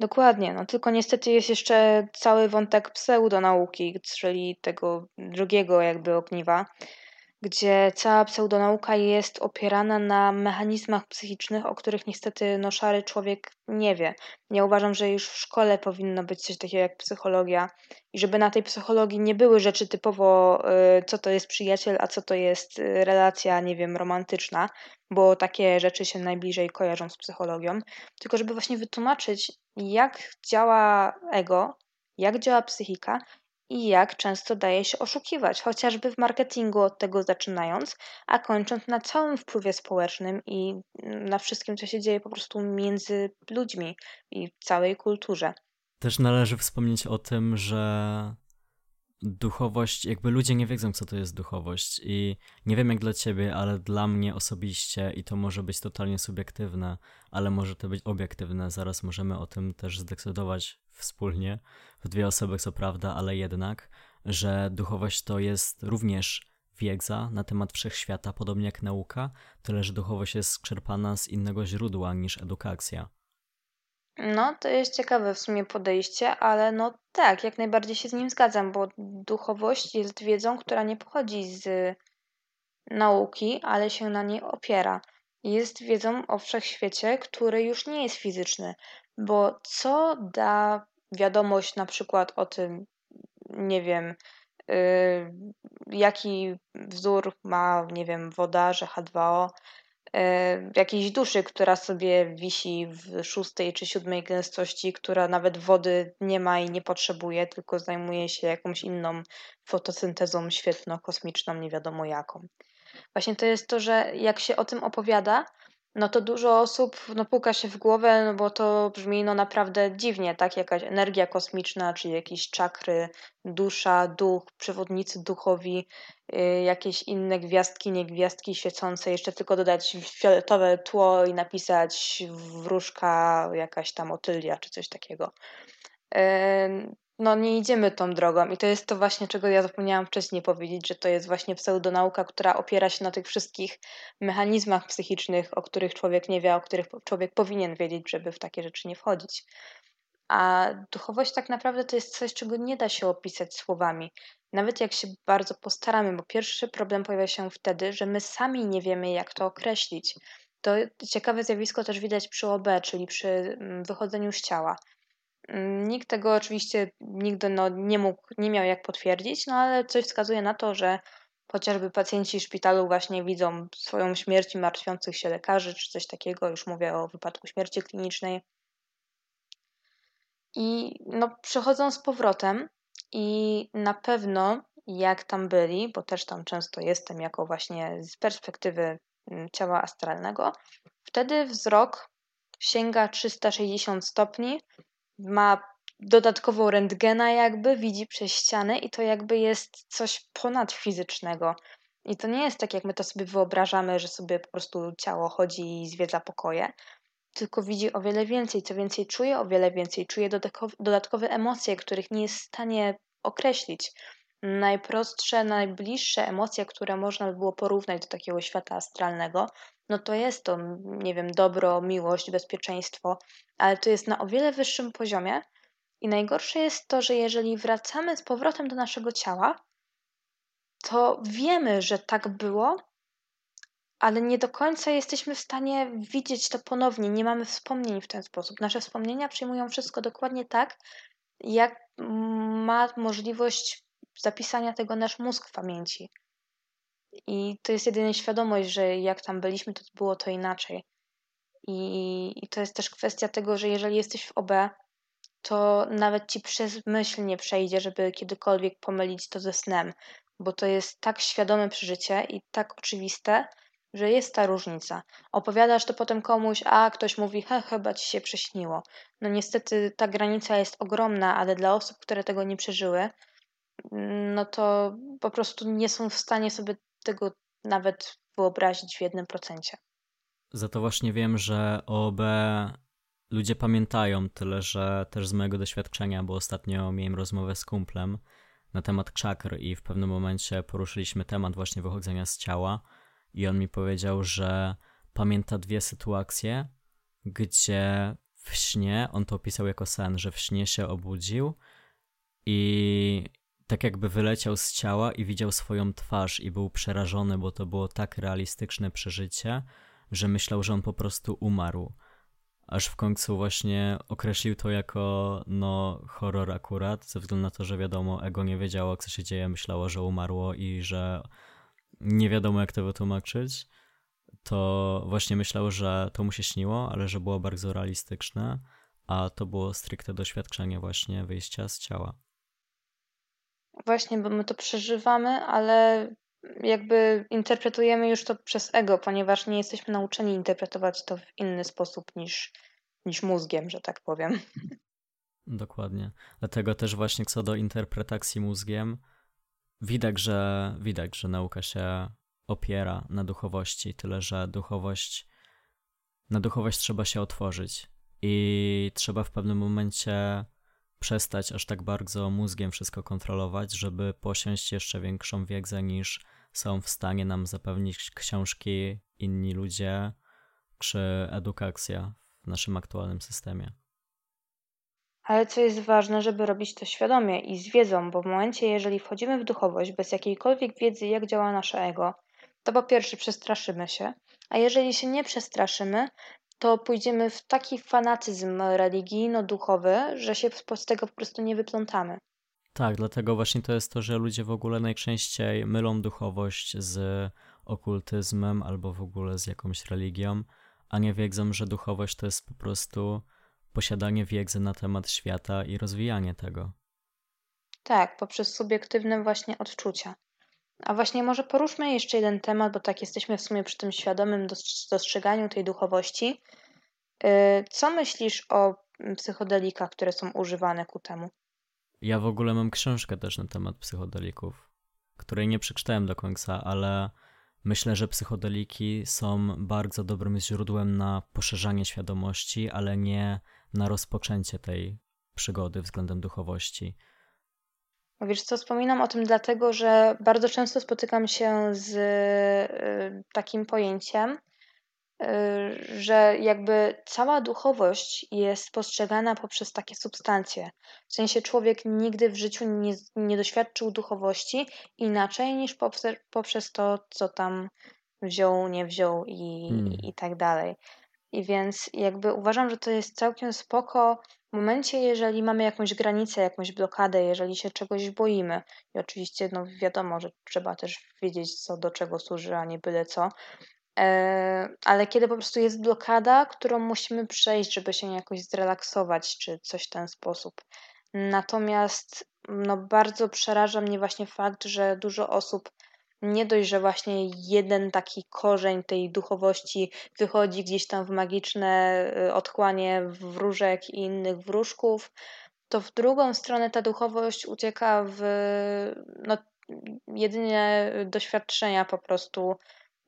[SPEAKER 3] Dokładnie, no tylko niestety jest jeszcze cały wątek pseudonauki, czyli tego drugiego jakby ogniwa, gdzie cała pseudonauka jest opierana na mechanizmach psychicznych, o których niestety no, szary człowiek nie wie. Ja uważam, że już w szkole powinno być coś takiego jak psychologia i żeby na tej psychologii nie były rzeczy typowo, y, co to jest przyjaciel, a co to jest y, relacja, nie wiem, romantyczna, bo takie rzeczy się najbliżej kojarzą z psychologią, tylko żeby właśnie wytłumaczyć, jak działa ego, jak działa psychika i jak często daje się oszukiwać, chociażby w marketingu od tego zaczynając, a kończąc na całym wpływie społecznym i na wszystkim, co się dzieje po prostu między ludźmi i całej kulturze.
[SPEAKER 2] Też należy wspomnieć o tym, że duchowość, jakby ludzie nie wiedzą, co to jest duchowość i nie wiem jak dla ciebie, ale dla mnie osobiście i to może być totalnie subiektywne, ale może to być obiektywne, zaraz możemy o tym też zdecydować wspólnie, w dwie osoby co prawda, ale jednak, że duchowość to jest również wiedza na temat wszechświata, podobnie jak nauka, tyle że duchowość jest czerpana z innego źródła niż edukacja.
[SPEAKER 3] No, to jest ciekawe w sumie podejście, ale no tak, jak najbardziej się z nim zgadzam, bo duchowość jest wiedzą, która nie pochodzi z nauki, ale się na niej opiera. Jest wiedzą o wszechświecie, który już nie jest fizyczny, bo co da wiadomość na przykład o tym, nie wiem, yy, jaki wzór ma, nie wiem, woda, że H2O, yy, jakiejś duszy, która sobie wisi w szóstej czy siódmej gęstości, która nawet wody nie ma i nie potrzebuje, tylko zajmuje się jakąś inną fotosyntezą świetno-kosmiczną, nie wiadomo jaką. Właśnie to jest to, że jak się o tym opowiada, no to dużo osób no, puka się w głowę, no bo to brzmi no naprawdę dziwnie, tak? Jakaś energia kosmiczna, czy jakieś czakry, dusza, duch, przewodnicy duchowi, yy, jakieś inne gwiazdki, nie gwiazdki świecące, jeszcze tylko dodać fioletowe tło i napisać wróżka, jakaś tam otylia, czy coś takiego. No nie idziemy tą drogą i to jest to właśnie, czego ja zapomniałam wcześniej powiedzieć, że to jest właśnie pseudonauka, która opiera się na tych wszystkich mechanizmach psychicznych, o których człowiek nie wie, o których człowiek powinien wiedzieć, żeby w takie rzeczy nie wchodzić. A duchowość tak naprawdę to jest coś, czego nie da się opisać słowami. Nawet jak się bardzo postaramy, bo pierwszy problem pojawia się wtedy, że my sami nie wiemy, jak to określić. To ciekawe zjawisko też widać przy OB, czyli przy mm, wychodzeniu z ciała. Mm, nikt tego oczywiście nigdy no, nie mógł, nie miał jak potwierdzić, no ale coś wskazuje na to, że chociażby pacjenci szpitalu właśnie widzą swoją śmierć martwiących się lekarzy, czy coś takiego, już mówię o wypadku śmierci klinicznej. I no, przychodzą z powrotem i na pewno jak tam byli, bo też tam często jestem jako właśnie z perspektywy mm, ciała astralnego, wtedy wzrok sięga 360 stopni ma dodatkową rentgena jakby, widzi przez ścianę i to jakby jest coś ponadfizycznego. I to nie jest tak, jak my to sobie wyobrażamy, że sobie po prostu ciało chodzi i zwiedza pokoje, tylko widzi o wiele więcej, co więcej czuje o wiele więcej, czuje dodatkowe emocje, których nie jest w stanie określić. Najprostsze, najbliższe emocje, które można by było porównać do takiego świata astralnego, no to jest to, nie wiem, dobro, miłość, bezpieczeństwo, ale to jest na o wiele wyższym poziomie. I najgorsze jest to, że jeżeli wracamy z powrotem do naszego ciała, to wiemy, że tak było, ale nie do końca jesteśmy w stanie widzieć to ponownie. Nie mamy wspomnień w ten sposób. Nasze wspomnienia przyjmują wszystko dokładnie tak, jak ma możliwość zapisania tego nasz mózg w pamięci. I to jest jedynie świadomość, że jak tam byliśmy, to było to inaczej. I, I to jest też kwestia tego, że jeżeli jesteś w OB, to nawet ci przez myśl nie przejdzie, żeby kiedykolwiek pomylić to ze snem, bo to jest tak świadome przeżycie i tak oczywiste, że jest ta różnica. Opowiadasz to potem komuś, a ktoś mówi, he, chyba ci się prześniło. No niestety ta granica jest ogromna, ale dla osób, które tego nie przeżyły, no to po prostu nie są w stanie sobie tego nawet wyobrazić w jednym procencie.
[SPEAKER 2] Za to właśnie wiem, że OB ludzie pamiętają, tyle że też z mojego doświadczenia, bo ostatnio miałem rozmowę z kumplem na temat czakr i w pewnym momencie poruszyliśmy temat właśnie wychodzenia z ciała i on mi powiedział, że pamięta dwie sytuacje, gdzie w śnie, on to opisał jako sen, że w śnie się obudził i tak jakby wyleciał z ciała i widział swoją twarz i był przerażony, bo to było tak realistyczne przeżycie, że myślał, że on po prostu umarł. Aż w końcu właśnie określił to jako no horror akurat, ze względu na to, że wiadomo, ego nie wiedziało, co się dzieje, myślało, że umarło i że nie wiadomo, jak to wytłumaczyć. To właśnie myślał, że to mu się śniło, ale że było bardzo realistyczne, a to było stricte doświadczenie właśnie wyjścia z ciała.
[SPEAKER 3] Właśnie, bo my to przeżywamy, ale jakby interpretujemy już to przez ego, ponieważ nie jesteśmy nauczeni interpretować to w inny sposób niż, niż mózgiem, że tak powiem.
[SPEAKER 2] Dokładnie. Dlatego też właśnie co do interpretacji mózgiem, widać, że widać, że nauka się opiera na duchowości, tyle że duchowość na duchowość trzeba się otworzyć i trzeba w pewnym momencie przestać aż tak bardzo mózgiem wszystko kontrolować, żeby posiąść jeszcze większą wiedzę niż są w stanie nam zapewnić książki, inni ludzie czy edukacja w naszym aktualnym systemie.
[SPEAKER 3] Ale co jest ważne, żeby robić to świadomie i z wiedzą, bo w momencie, jeżeli wchodzimy w duchowość bez jakiejkolwiek wiedzy, jak działa nasze ego, to po pierwsze przestraszymy się, a jeżeli się nie przestraszymy, to pójdziemy w taki fanatyzm religijno-duchowy, że się z tego po prostu nie wyplątamy.
[SPEAKER 2] Tak, dlatego właśnie to jest to, że ludzie w ogóle najczęściej mylą duchowość z okultyzmem albo w ogóle z jakąś religią, a nie wiedzą, że duchowość to jest po prostu posiadanie wiedzy na temat świata i rozwijanie tego.
[SPEAKER 3] Tak, poprzez subiektywne właśnie odczucia. A właśnie może poruszmy jeszcze jeden temat, bo tak jesteśmy w sumie przy tym świadomym dostrzeganiu tej duchowości. Y, co myślisz o psychodelikach, które są używane ku temu?
[SPEAKER 2] Ja w ogóle mam książkę też na temat psychodelików, której nie przeczytałem do końca, ale myślę, że psychodeliki są bardzo dobrym źródłem na poszerzanie świadomości, ale nie na rozpoczęcie tej przygody względem duchowości.
[SPEAKER 3] Wiesz co, wspominam o tym dlatego, że bardzo często spotykam się z y, takim pojęciem, y, że jakby cała duchowość jest postrzegana poprzez takie substancje. W sensie człowiek nigdy w życiu nie, nie doświadczył duchowości inaczej niż poprzez, poprzez to, co tam wziął, nie wziął i, hmm. i tak dalej. I więc jakby uważam, że to jest całkiem spoko w momencie, jeżeli mamy jakąś granicę, jakąś blokadę, jeżeli się czegoś boimy. I oczywiście no wiadomo, że trzeba też wiedzieć, co do czego służy, a nie byle co. E, ale kiedy po prostu jest blokada, którą musimy przejść, żeby się jakoś zrelaksować, czy coś w ten sposób. Natomiast no, bardzo przeraża mnie właśnie fakt, że dużo osób nie dość, że właśnie jeden taki korzeń tej duchowości wychodzi gdzieś tam w magiczne y, otchłanie wróżek i innych wróżków, to w drugą stronę ta duchowość ucieka w no, jedynie doświadczenia po prostu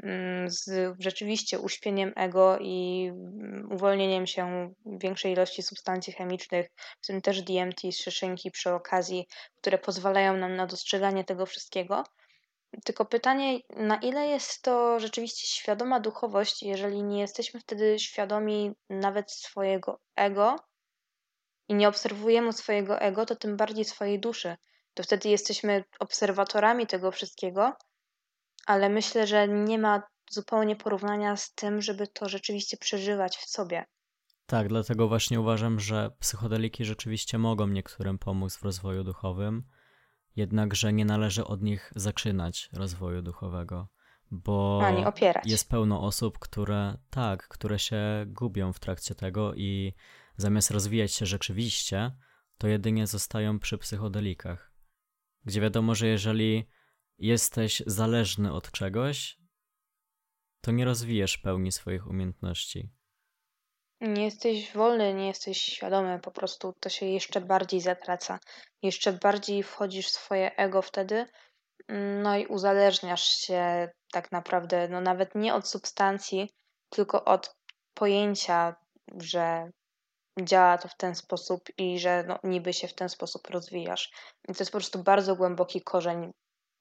[SPEAKER 3] mm, z rzeczywiście uśpieniem ego i mm, uwolnieniem się większej ilości substancji chemicznych, w tym też DMT z szyszynki przy okazji, które pozwalają nam na dostrzeganie tego wszystkiego. Tylko pytanie, na ile jest to rzeczywiście świadoma duchowość, jeżeli nie jesteśmy wtedy świadomi nawet swojego ego i nie obserwujemy swojego ego, to tym bardziej swojej duszy. To wtedy jesteśmy obserwatorami tego wszystkiego, ale myślę, że nie ma zupełnie porównania z tym, żeby to rzeczywiście przeżywać w sobie.
[SPEAKER 2] Tak, dlatego właśnie uważam, że psychodeliki rzeczywiście mogą niektórym pomóc w rozwoju duchowym jednakże nie należy od nich zaczynać rozwoju duchowego, bo jest pełno osób, które tak, które się gubią w trakcie tego i zamiast rozwijać się rzeczywiście, to jedynie zostają przy psychodelikach, gdzie wiadomo, że jeżeli jesteś zależny od czegoś, to nie rozwijesz pełni swoich umiejętności.
[SPEAKER 3] Nie jesteś wolny, nie jesteś świadomy, po prostu to się jeszcze bardziej zatraca. Jeszcze bardziej wchodzisz w swoje ego wtedy, no i uzależniasz się tak naprawdę, no nawet nie od substancji, tylko od pojęcia, że działa to w ten sposób i że no, niby się w ten sposób rozwijasz. Więc to jest po prostu bardzo głęboki korzeń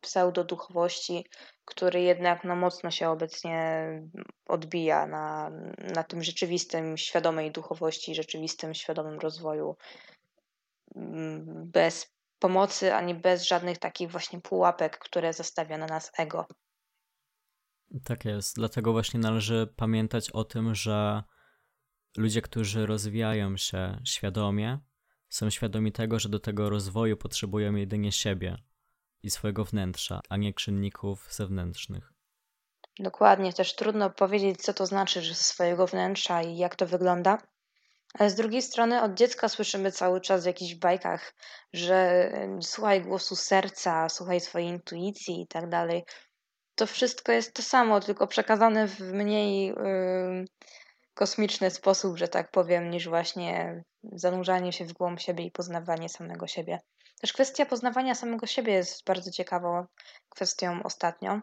[SPEAKER 3] pseudoduchowości, który jednak no, mocno się obecnie odbija na, na tym rzeczywistym, świadomej duchowości, rzeczywistym, świadomym rozwoju mm, bez pomocy, ani bez żadnych takich właśnie pułapek, które zostawia na nas ego.
[SPEAKER 2] Tak jest. Dlatego właśnie należy pamiętać o tym, że ludzie, którzy rozwijają się świadomie, są świadomi tego, że do tego rozwoju potrzebują jedynie siebie i swojego wnętrza, a nie czynników zewnętrznych.
[SPEAKER 3] Dokładnie, też trudno powiedzieć, co to znaczy, że swojego wnętrza i jak to wygląda. Ale z drugiej strony od dziecka słyszymy cały czas w jakichś bajkach, że słuchaj głosu serca, słuchaj swojej intuicji i tak dalej. To wszystko jest to samo, tylko przekazane w mniej yy, kosmiczny sposób, że tak powiem, niż właśnie zanurzanie się w głąb siebie i poznawanie samego siebie. Też kwestia poznawania samego siebie jest bardzo ciekawą kwestią ostatnio,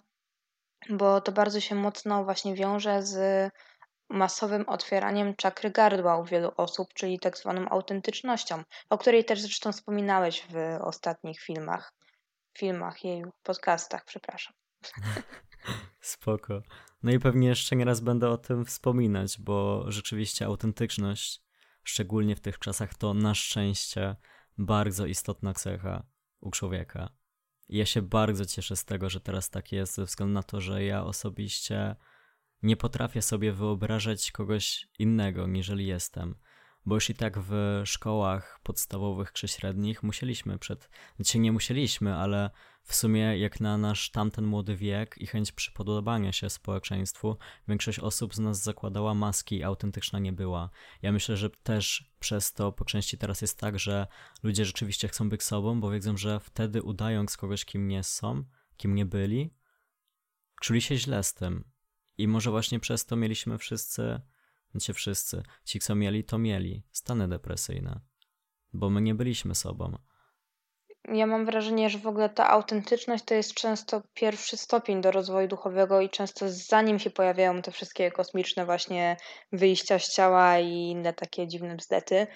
[SPEAKER 3] bo to bardzo się mocno właśnie wiąże z masowym otwieraniem czakry gardła u wielu osób, czyli tak zwaną autentycznością, o której też zresztą wspominałeś w ostatnich filmach, filmach jej podcastach, przepraszam.
[SPEAKER 2] Spoko. No i pewnie jeszcze nieraz będę o tym wspominać, bo rzeczywiście autentyczność, szczególnie w tych czasach, to na szczęście bardzo istotna cecha u człowieka. I ja się bardzo cieszę z tego, że teraz tak jest, ze względu na to, że ja osobiście nie potrafię sobie wyobrażać kogoś innego, niżeli jestem. Bo już i tak w szkołach podstawowych czy średnich musieliśmy przed. Znaczy nie musieliśmy, ale w sumie jak na nasz tamten młody wiek i chęć przypodobania się społeczeństwu, większość osób z nas zakładała maski i autentyczna nie była. Ja myślę, że też przez to po części teraz jest tak, że ludzie rzeczywiście chcą być sobą, bo wiedzą, że wtedy udając kogoś, kim nie są, kim nie byli, czuli się źle z tym. I może właśnie przez to mieliśmy wszyscy, znaczy wszyscy, ci co mieli, to mieli. Stany depresyjne, bo my nie byliśmy sobą.
[SPEAKER 3] Ja mam wrażenie, że w ogóle ta autentyczność to jest często pierwszy stopień do rozwoju duchowego i często zanim się pojawiają te wszystkie kosmiczne właśnie wyjścia z ciała i inne takie dziwne bzdety,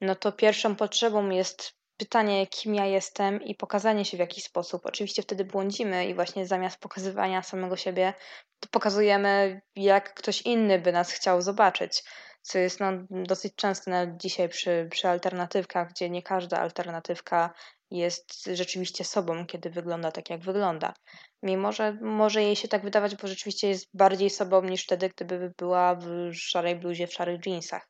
[SPEAKER 3] no to pierwszą potrzebą jest pytanie, kim ja jestem i pokazanie się w jakiś sposób. Oczywiście wtedy błądzimy i właśnie zamiast pokazywania samego siebie, to pokazujemy, jak ktoś inny by nas chciał zobaczyć co jest no, dosyć częste nawet dzisiaj przy, przy alternatywkach, gdzie nie każda alternatywka jest rzeczywiście sobą, kiedy wygląda tak, jak wygląda. Mimo, że może jej się tak wydawać, bo rzeczywiście jest bardziej sobą niż wtedy, gdyby była w szarej bluzie, w szarych jeansach.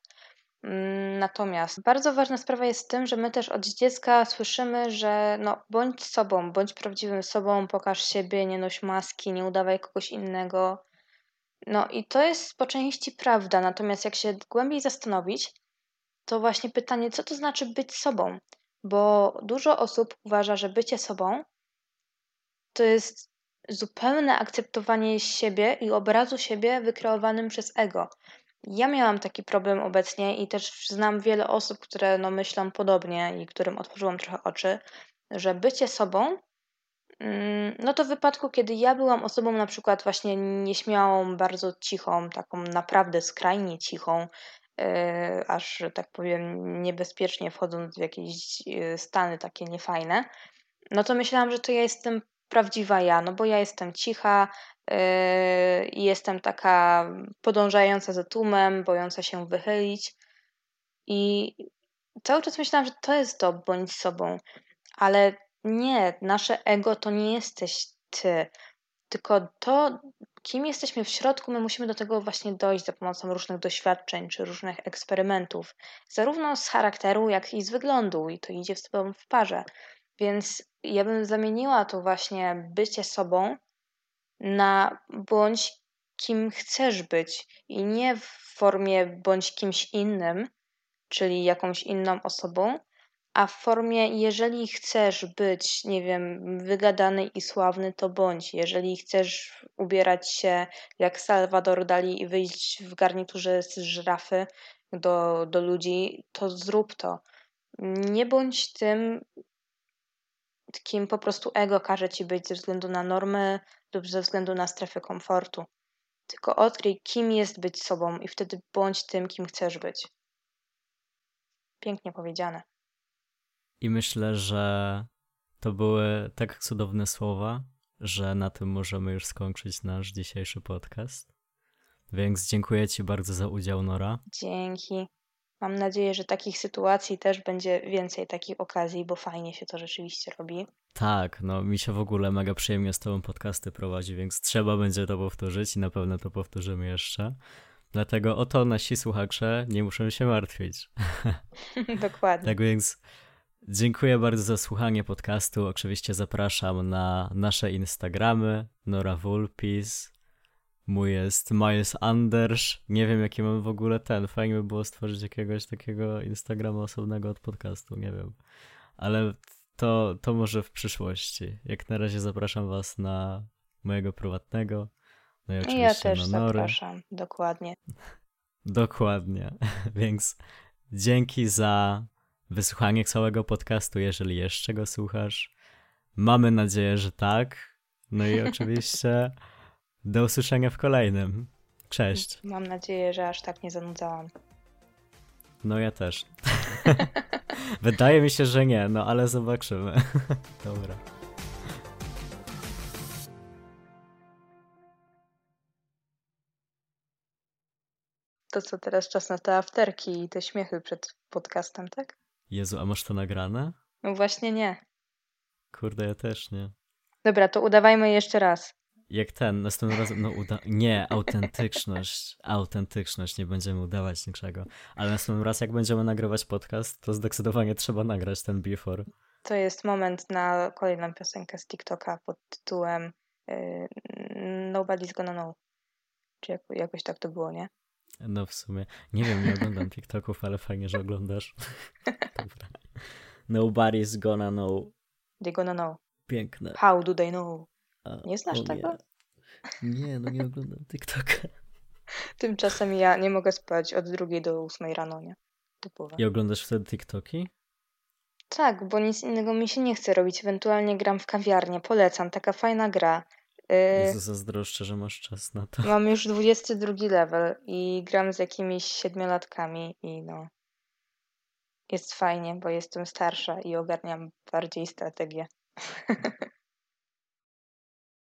[SPEAKER 3] Mm, natomiast bardzo ważna sprawa jest w tym, że my też od dziecka słyszymy, że no, bądź sobą, bądź prawdziwym sobą, pokaż siebie, nie noś maski, nie udawaj kogoś innego. No i to jest po części prawda, natomiast jak się głębiej zastanowić, to właśnie pytanie, co to znaczy być sobą? Bo dużo osób uważa, że bycie sobą to jest zupełne akceptowanie siebie i obrazu siebie wykreowanym przez ego. Ja miałam taki problem obecnie i też znam wiele osób, które no, myślą podobnie i którym otworzyłam trochę oczy, że bycie sobą, mm, no to w wypadku, kiedy ja byłam osobą na przykład właśnie nieśmiałą, bardzo cichą, taką naprawdę skrajnie cichą, E, aż, tak powiem, niebezpiecznie wchodząc w jakieś e, stany takie niefajne, no to myślałam, że to ja jestem prawdziwa ja, no bo ja jestem cicha i jestem taka podążająca za tłumem, bojąca się wychylić i cały czas myślałam, że to jest to, bądź sobą, ale nie, nasze ego to nie jesteś ty, tylko to, kim jesteśmy w środku, my musimy do tego właśnie dojść za pomocą różnych doświadczeń czy różnych eksperymentów, zarówno z charakteru, jak i z wyglądu, i to idzie z sobą w parze. Więc ja bym zamieniła to właśnie bycie sobą na bądź kim chcesz być i nie w formie bądź kimś innym, czyli jakąś inną osobą, a w formie, jeżeli chcesz być, nie wiem, wygadany i sławny, to bądź. Jeżeli chcesz ubierać się jak Salvador Dali i wyjść w garniturze z żrafy, do, do ludzi, to zrób to. Nie bądź tym, kim po prostu ego każe ci być ze względu na normy lub ze względu na strefę komfortu. Tylko odkryj, kim jest być sobą i wtedy bądź tym, kim chcesz być. Pięknie powiedziane.
[SPEAKER 2] I myślę, że to były tak cudowne słowa, że na tym możemy już skończyć nasz dzisiejszy podcast. Więc dziękuję Ci bardzo za udział, Nora.
[SPEAKER 3] Dzięki. Mam nadzieję, że takich sytuacji też będzie więcej takich okazji, bo fajnie się to rzeczywiście robi.
[SPEAKER 2] Tak, no mi się w ogóle mega przyjemnie z Tobą podcasty prowadzi, więc trzeba będzie to powtórzyć i na pewno to powtórzymy jeszcze. Dlatego o to nasi słuchacze nie muszą się martwić.
[SPEAKER 3] Dokładnie.
[SPEAKER 2] tak więc dziękuję bardzo za słuchanie podcastu. Oczywiście zapraszam na nasze Instagramy Nora Vulpis, Mój jest Miles Anders. Nie wiem, jaki mam w ogóle ten. Fajnie by było stworzyć jakiegoś takiego Instagrama osobnego od podcastu, nie wiem. Ale to, to może w przyszłości. Jak na razie zapraszam was na mojego prywatnego. No i oczywiście
[SPEAKER 3] ja też
[SPEAKER 2] na Nory.
[SPEAKER 3] zapraszam, dokładnie.
[SPEAKER 2] Dokładnie. Więc dzięki za wysłuchanie całego podcastu, jeżeli jeszcze go słuchasz. Mamy nadzieję, że tak. No i oczywiście do usłyszenia w kolejnym. Cześć.
[SPEAKER 3] Mam nadzieję, że aż tak nie zanudzałam.
[SPEAKER 2] No ja też. Wydaje mi się, że nie, no ale zobaczymy. Dobra.
[SPEAKER 3] To co teraz czas na te afterki i te śmiechy przed podcastem, tak?
[SPEAKER 2] Jezu, a masz to nagrane?
[SPEAKER 3] No właśnie nie.
[SPEAKER 2] Kurde, ja też nie.
[SPEAKER 3] Dobra, to udawajmy jeszcze raz.
[SPEAKER 2] Jak ten, następnym razem, no uda... Nie, autentyczność, autentyczność, nie będziemy udawać niczego. Ale następnym razem, jak będziemy nagrywać podcast, to zdecydowanie trzeba nagrać ten before.
[SPEAKER 3] To jest moment na kolejną piosenkę z TikToka pod tytułem yy, Nobody's Gonna Know. Czy jak, jakoś tak to było, nie?
[SPEAKER 2] No w sumie, nie wiem, nie oglądam TikToków, ale fajnie, że oglądasz. Dobra. Nobody's gonna know.
[SPEAKER 3] They gonna know.
[SPEAKER 2] Piękne.
[SPEAKER 3] How do they know?
[SPEAKER 2] A,
[SPEAKER 3] Nie znasz tego?
[SPEAKER 2] Nie. nie, no nie oglądam TikToka.
[SPEAKER 3] Tymczasem ja nie mogę spać od drugiej do ósmej rano, nie? Typowe.
[SPEAKER 2] I oglądasz wtedy TikToki?
[SPEAKER 3] Tak, bo nic innego mi się nie chce robić. Ewentualnie gram w kawiarnię. Polecam, taka fajna gra. Yy,
[SPEAKER 2] Jezu, zazdroszczę, że masz czas na to.
[SPEAKER 3] mam już 22 level i gram z jakimiś siedmiolatkami i no... Jest fajnie, bo jestem starsza i ogarniam bardziej strategię.